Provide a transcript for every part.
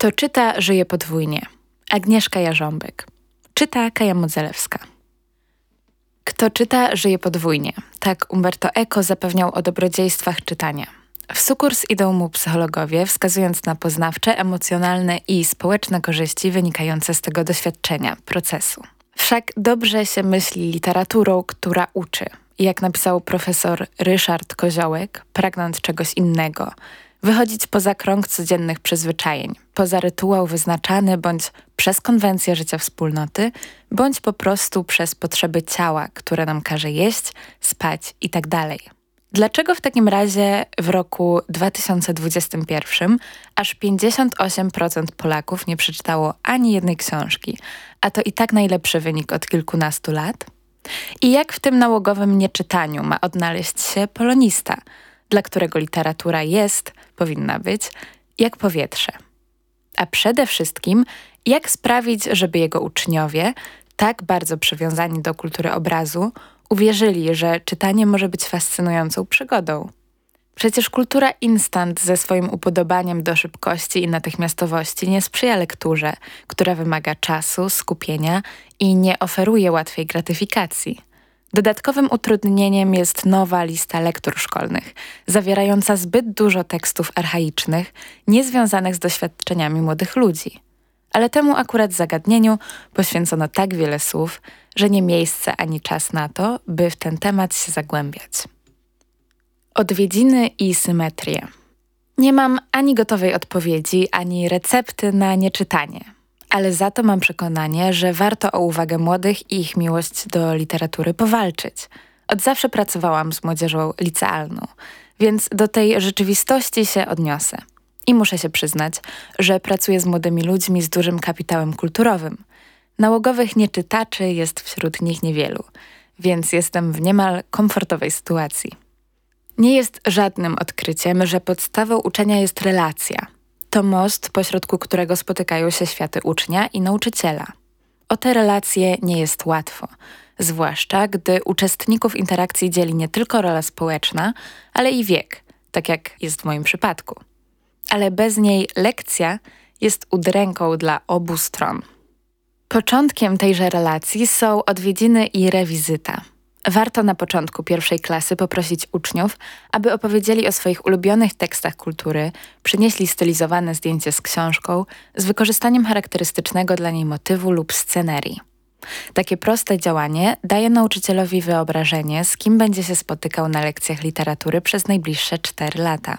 Kto czyta, żyje podwójnie. Agnieszka Jarząbek. Czyta Kaja Modzelewska. Kto czyta, żyje podwójnie. Tak Umberto Eco zapewniał o dobrodziejstwach czytania. W sukurs idą mu psychologowie, wskazując na poznawcze, emocjonalne i społeczne korzyści wynikające z tego doświadczenia, procesu. Wszak dobrze się myśli literaturą, która uczy. Jak napisał profesor Ryszard Koziołek, pragnąc czegoś innego, wychodzić poza krąg codziennych przyzwyczajeń, poza rytuał wyznaczany bądź przez konwencję życia wspólnoty, bądź po prostu przez potrzeby ciała, które nam każe jeść, spać itd. Tak Dlaczego w takim razie w roku 2021 aż 58% Polaków nie przeczytało ani jednej książki, a to i tak najlepszy wynik od kilkunastu lat? I jak w tym nałogowym nieczytaniu ma odnaleźć się polonista, dla którego literatura jest, powinna być, jak powietrze? A przede wszystkim, jak sprawić, żeby jego uczniowie, tak bardzo przywiązani do kultury obrazu, uwierzyli, że czytanie może być fascynującą przygodą. Przecież kultura instant ze swoim upodobaniem do szybkości i natychmiastowości nie sprzyja lekturze, która wymaga czasu, skupienia i nie oferuje łatwej gratyfikacji. Dodatkowym utrudnieniem jest nowa lista lektur szkolnych, zawierająca zbyt dużo tekstów archaicznych, niezwiązanych z doświadczeniami młodych ludzi. Ale temu akurat zagadnieniu poświęcono tak wiele słów, że nie miejsce ani czas na to, by w ten temat się zagłębiać. Odwiedziny i symetrię. Nie mam ani gotowej odpowiedzi, ani recepty na nieczytanie, ale za to mam przekonanie, że warto o uwagę młodych i ich miłość do literatury powalczyć. Od zawsze pracowałam z młodzieżą licealną, więc do tej rzeczywistości się odniosę. I muszę się przyznać, że pracuję z młodymi ludźmi z dużym kapitałem kulturowym. Nałogowych nieczytaczy jest wśród nich niewielu, więc jestem w niemal komfortowej sytuacji. Nie jest żadnym odkryciem, że podstawą uczenia jest relacja. To most, pośrodku którego spotykają się światy ucznia i nauczyciela. O te relacje nie jest łatwo, zwłaszcza gdy uczestników interakcji dzieli nie tylko rola społeczna, ale i wiek, tak jak jest w moim przypadku. Ale bez niej lekcja jest udręką dla obu stron. Początkiem tejże relacji są odwiedziny i rewizyta. Warto na początku pierwszej klasy poprosić uczniów, aby opowiedzieli o swoich ulubionych tekstach kultury, przynieśli stylizowane zdjęcie z książką z wykorzystaniem charakterystycznego dla niej motywu lub scenerii. Takie proste działanie daje nauczycielowi wyobrażenie, z kim będzie się spotykał na lekcjach literatury przez najbliższe 4 lata.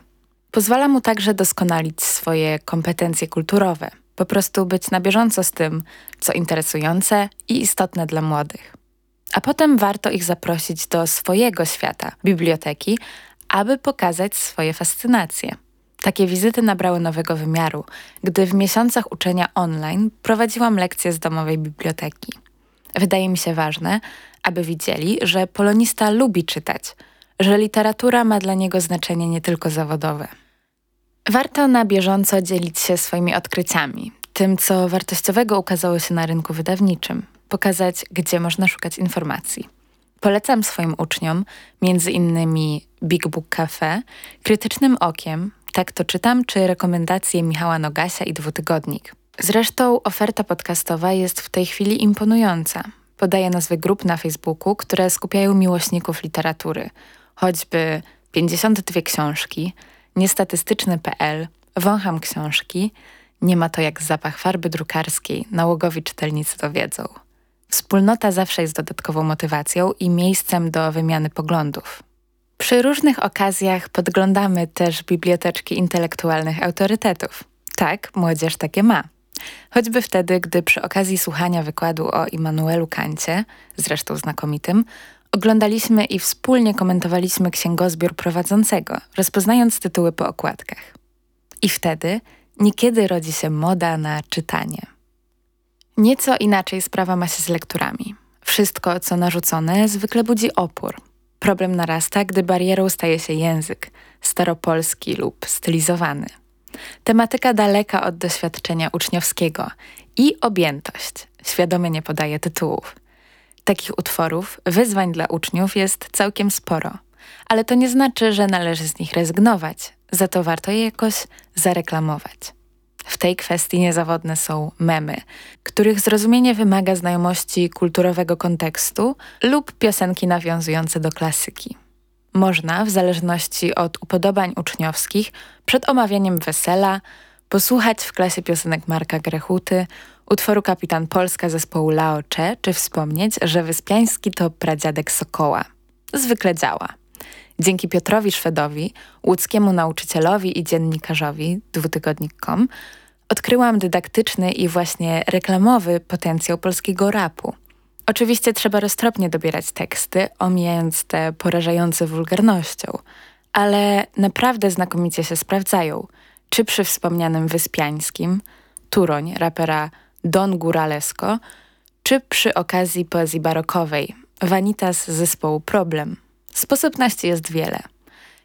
Pozwala mu także doskonalić swoje kompetencje kulturowe, po prostu być na bieżąco z tym, co interesujące i istotne dla młodych. A potem warto ich zaprosić do swojego świata, biblioteki, aby pokazać swoje fascynacje. Takie wizyty nabrały nowego wymiaru, gdy w miesiącach uczenia online prowadziłam lekcje z domowej biblioteki. Wydaje mi się ważne, aby widzieli, że polonista lubi czytać, że literatura ma dla niego znaczenie nie tylko zawodowe. Warto na bieżąco dzielić się swoimi odkryciami, tym co wartościowego ukazało się na rynku wydawniczym, pokazać, gdzie można szukać informacji. Polecam swoim uczniom między innymi Big Book Cafe, Krytycznym Okiem, Tak to czytam, czy rekomendacje Michała Nogasia i Dwutygodnik. Zresztą oferta podcastowa jest w tej chwili imponująca. Podaję nazwy grup na Facebooku, które skupiają miłośników literatury, choćby 52 książki, niestatystyczny.pl, wącham książki, nie ma to jak zapach farby drukarskiej, nałogowi czytelnicy to wiedzą. Wspólnota zawsze jest dodatkową motywacją i miejscem do wymiany poglądów. Przy różnych okazjach podglądamy też biblioteczki intelektualnych autorytetów. Tak, młodzież takie ma. Choćby wtedy, gdy przy okazji słuchania wykładu o Immanuelu Kancie, zresztą znakomitym, oglądaliśmy i wspólnie komentowaliśmy księgozbiór prowadzącego, rozpoznając tytuły po okładkach. I wtedy niekiedy rodzi się moda na czytanie. Nieco inaczej sprawa ma się z lekturami. Wszystko, co narzucone, zwykle budzi opór. Problem narasta, gdy barierą staje się język, staropolski lub stylizowany. Tematyka daleka od doświadczenia uczniowskiego i objętość. Świadomie nie podaje tytułów. Takich utworów, wyzwań dla uczniów jest całkiem sporo, ale to nie znaczy, że należy z nich rezygnować, za to warto je jakoś zareklamować. W tej kwestii niezawodne są memy, których zrozumienie wymaga znajomości kulturowego kontekstu lub piosenki nawiązujące do klasyki. Można, w zależności od upodobań uczniowskich, przed omawianiem wesela, posłuchać w klasie piosenek Marka Grechuty, utworu Kapitan Polska zespołu Lao Che, czy wspomnieć, że Wyspiański to pradziadek Sokoła. Zwykle działa. Dzięki Piotrowi Szwedowi, łódzkiemu nauczycielowi i dziennikarzowi dwutygodnik.com odkryłam dydaktyczny i właśnie reklamowy potencjał polskiego rapu. Oczywiście trzeba roztropnie dobierać teksty, omijając te porażające wulgarnością, ale naprawdę znakomicie się sprawdzają. Czy przy wspomnianym Wyspiańskim, Turoń, rapera Don Guralesco, czy przy okazji poezji barokowej, Vanitas zespołu Problem. Sposobności jest wiele.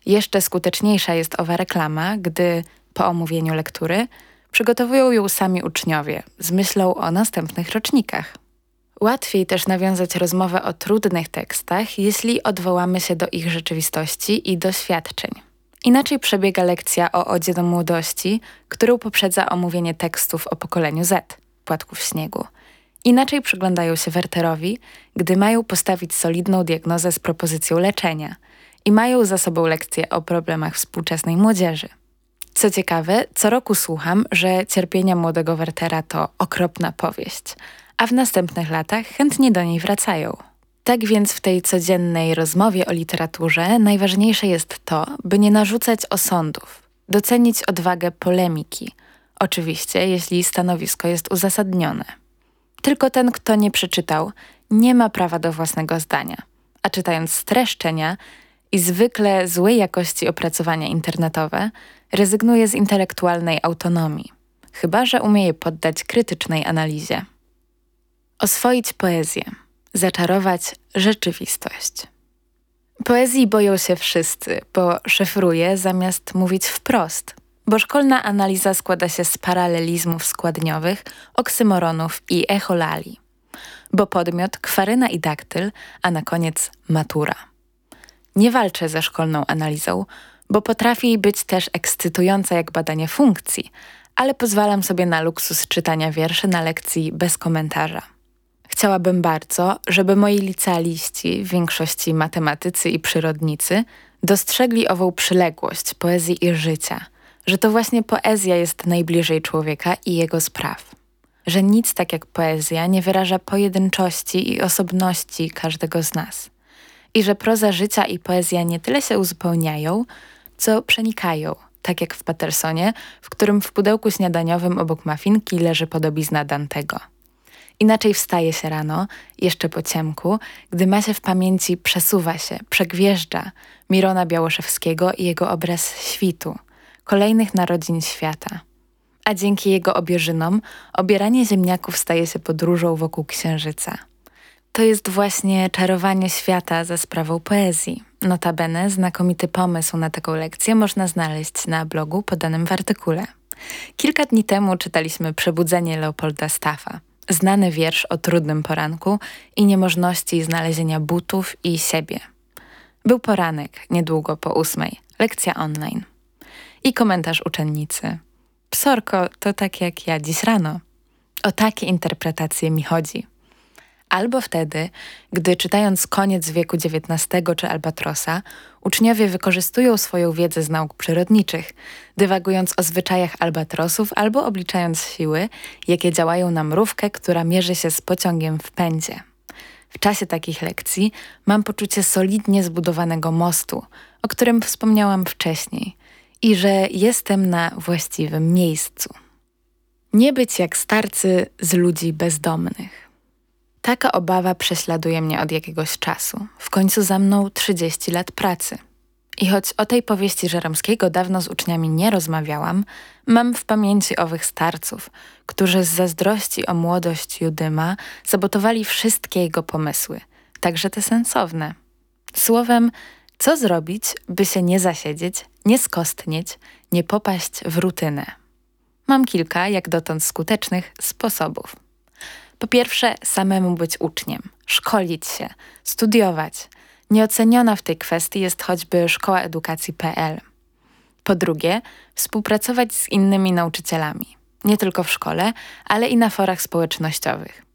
Jeszcze skuteczniejsza jest owa reklama, gdy po omówieniu lektury przygotowują ją sami uczniowie z myślą o następnych rocznikach. Łatwiej też nawiązać rozmowę o trudnych tekstach, jeśli odwołamy się do ich rzeczywistości i doświadczeń. Inaczej przebiega lekcja o odzie do młodości, którą poprzedza omówienie tekstów o pokoleniu Z, płatków śniegu. Inaczej przyglądają się Werterowi, gdy mają postawić solidną diagnozę z propozycją leczenia i mają za sobą lekcje o problemach współczesnej młodzieży. Co ciekawe, co roku słucham, że Cierpienia młodego Wertera to okropna powieść, a w następnych latach chętnie do niej wracają. Tak więc w tej codziennej rozmowie o literaturze najważniejsze jest to, by nie narzucać osądów, docenić odwagę polemiki, oczywiście jeśli stanowisko jest uzasadnione. Tylko ten, kto nie przeczytał, nie ma prawa do własnego zdania, a czytając streszczenia i zwykle złej jakości opracowania internetowe, rezygnuje z intelektualnej autonomii, chyba że umie je poddać krytycznej analizie. Oswoić poezję, zaczarować rzeczywistość. Poezji boją się wszyscy, bo szyfruje zamiast mówić wprost, bo szkolna analiza składa się z paralelizmów składniowych, oksymoronów i echolali, bo podmiot kwaryna i daktyl, a na koniec matura. Nie walczę ze szkolną analizą, bo potrafi być też ekscytująca jak badanie funkcji, ale pozwalam sobie na luksus czytania wierszy na lekcji bez komentarza. Chciałabym bardzo, żeby moi licealiści, w większości matematycy i przyrodnicy, dostrzegli ową przyległość poezji i życia, że to właśnie poezja jest najbliżej człowieka i jego spraw. Że nic tak jak poezja nie wyraża pojedynczości i osobności każdego z nas. I że proza życia i poezja nie tyle się uzupełniają, co przenikają, tak jak w Pattersonie, w którym w pudełku śniadaniowym obok mafinki leży podobizna Dantego. Inaczej wstaje się rano, jeszcze po ciemku, gdy ma się w pamięci przesuwa się, przegwieżdża Mirona Białoszewskiego i jego obraz świtu, kolejnych narodzin świata. A dzięki jego obierzynom obieranie ziemniaków staje się podróżą wokół księżyca. To jest właśnie czarowanie świata za sprawą poezji. Notabene znakomity pomysł na taką lekcję można znaleźć na blogu podanym w artykule. Kilka dni temu czytaliśmy Przebudzenie Leopolda Staffa, znany wiersz o trudnym poranku i niemożności znalezienia butów i siebie. Był poranek, niedługo po ósmej, lekcja online. I komentarz uczennicy. Psorko to tak jak ja dziś rano. O takie interpretacje mi chodzi albo wtedy, gdy czytając koniec wieku XIX czy Albatrosa, uczniowie wykorzystują swoją wiedzę z nauk przyrodniczych, dywagując o zwyczajach albatrosów albo obliczając siły, jakie działają na mrówkę, która mierzy się z pociągiem w pędzie. W czasie takich lekcji mam poczucie solidnie zbudowanego mostu, o którym wspomniałam wcześniej, i że jestem na właściwym miejscu. Nie być jak starcy z ludzi bezdomnych. Taka obawa prześladuje mnie od jakiegoś czasu. W końcu za mną 30 lat pracy. I choć o tej powieści Żeromskiego dawno z uczniami nie rozmawiałam, mam w pamięci owych starców, którzy z zazdrości o młodość Judyma sabotowali wszystkie jego pomysły, także te sensowne. Słowem, co zrobić, by się nie zasiedzieć, nie skostnieć, nie popaść w rutynę? Mam kilka, jak dotąd skutecznych, sposobów. Po pierwsze, samemu być uczniem, szkolić się, studiować. Nieoceniona w tej kwestii jest choćby Szkoła Edukacji.pl. Po drugie, współpracować z innymi nauczycielami. nie tylko w szkole, ale i na forach społecznościowych.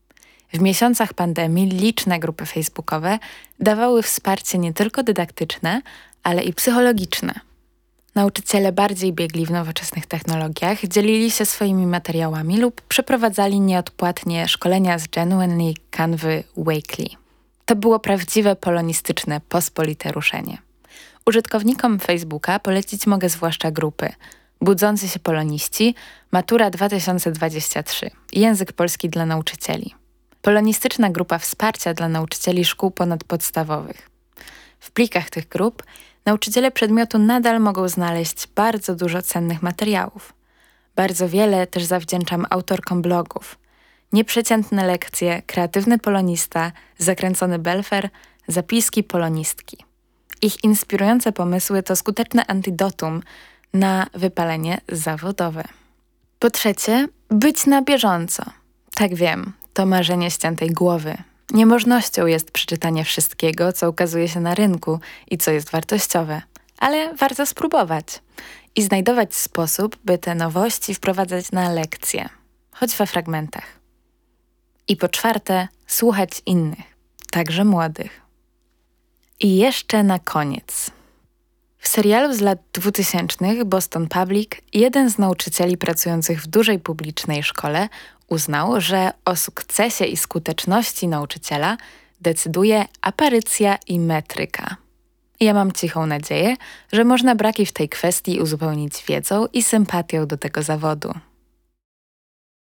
W miesiącach pandemii liczne grupy facebookowe dawały wsparcie nie tylko dydaktyczne, ale i psychologiczne. Nauczyciele bardziej biegli w nowoczesnych technologiach, dzielili się swoimi materiałami lub przeprowadzali nieodpłatnie szkolenia z Genuinely Canvy Wakely. To było prawdziwe polonistyczne, pospolite ruszenie. Użytkownikom Facebooka polecić mogę zwłaszcza grupy Budzący się poloniści, Matura 2023, Język polski dla nauczycieli. Polonistyczna grupa wsparcia dla nauczycieli szkół ponadpodstawowych. W plikach tych grup nauczyciele przedmiotu nadal mogą znaleźć bardzo dużo cennych materiałów. Bardzo wiele też zawdzięczam autorkom blogów. Nieprzeciętne lekcje, kreatywny polonista, zakręcony belfer, zapiski polonistki. Ich inspirujące pomysły to skuteczne antidotum na wypalenie zawodowe. Po trzecie, być na bieżąco. Tak wiem, to marzenie ściętej głowy. Niemożnością jest przeczytanie wszystkiego, co ukazuje się na rynku i co jest wartościowe, ale warto spróbować i znajdować sposób, by te nowości wprowadzać na lekcje, choć we fragmentach. I po czwarte, słuchać innych, także młodych. I jeszcze na koniec. W serialu z lat 2000 Boston Public jeden z nauczycieli pracujących w dużej publicznej szkole uznał, że o sukcesie i skuteczności nauczyciela decyduje aparycja i metryka. Ja mam cichą nadzieję, że można braki w tej kwestii uzupełnić wiedzą i sympatią do tego zawodu.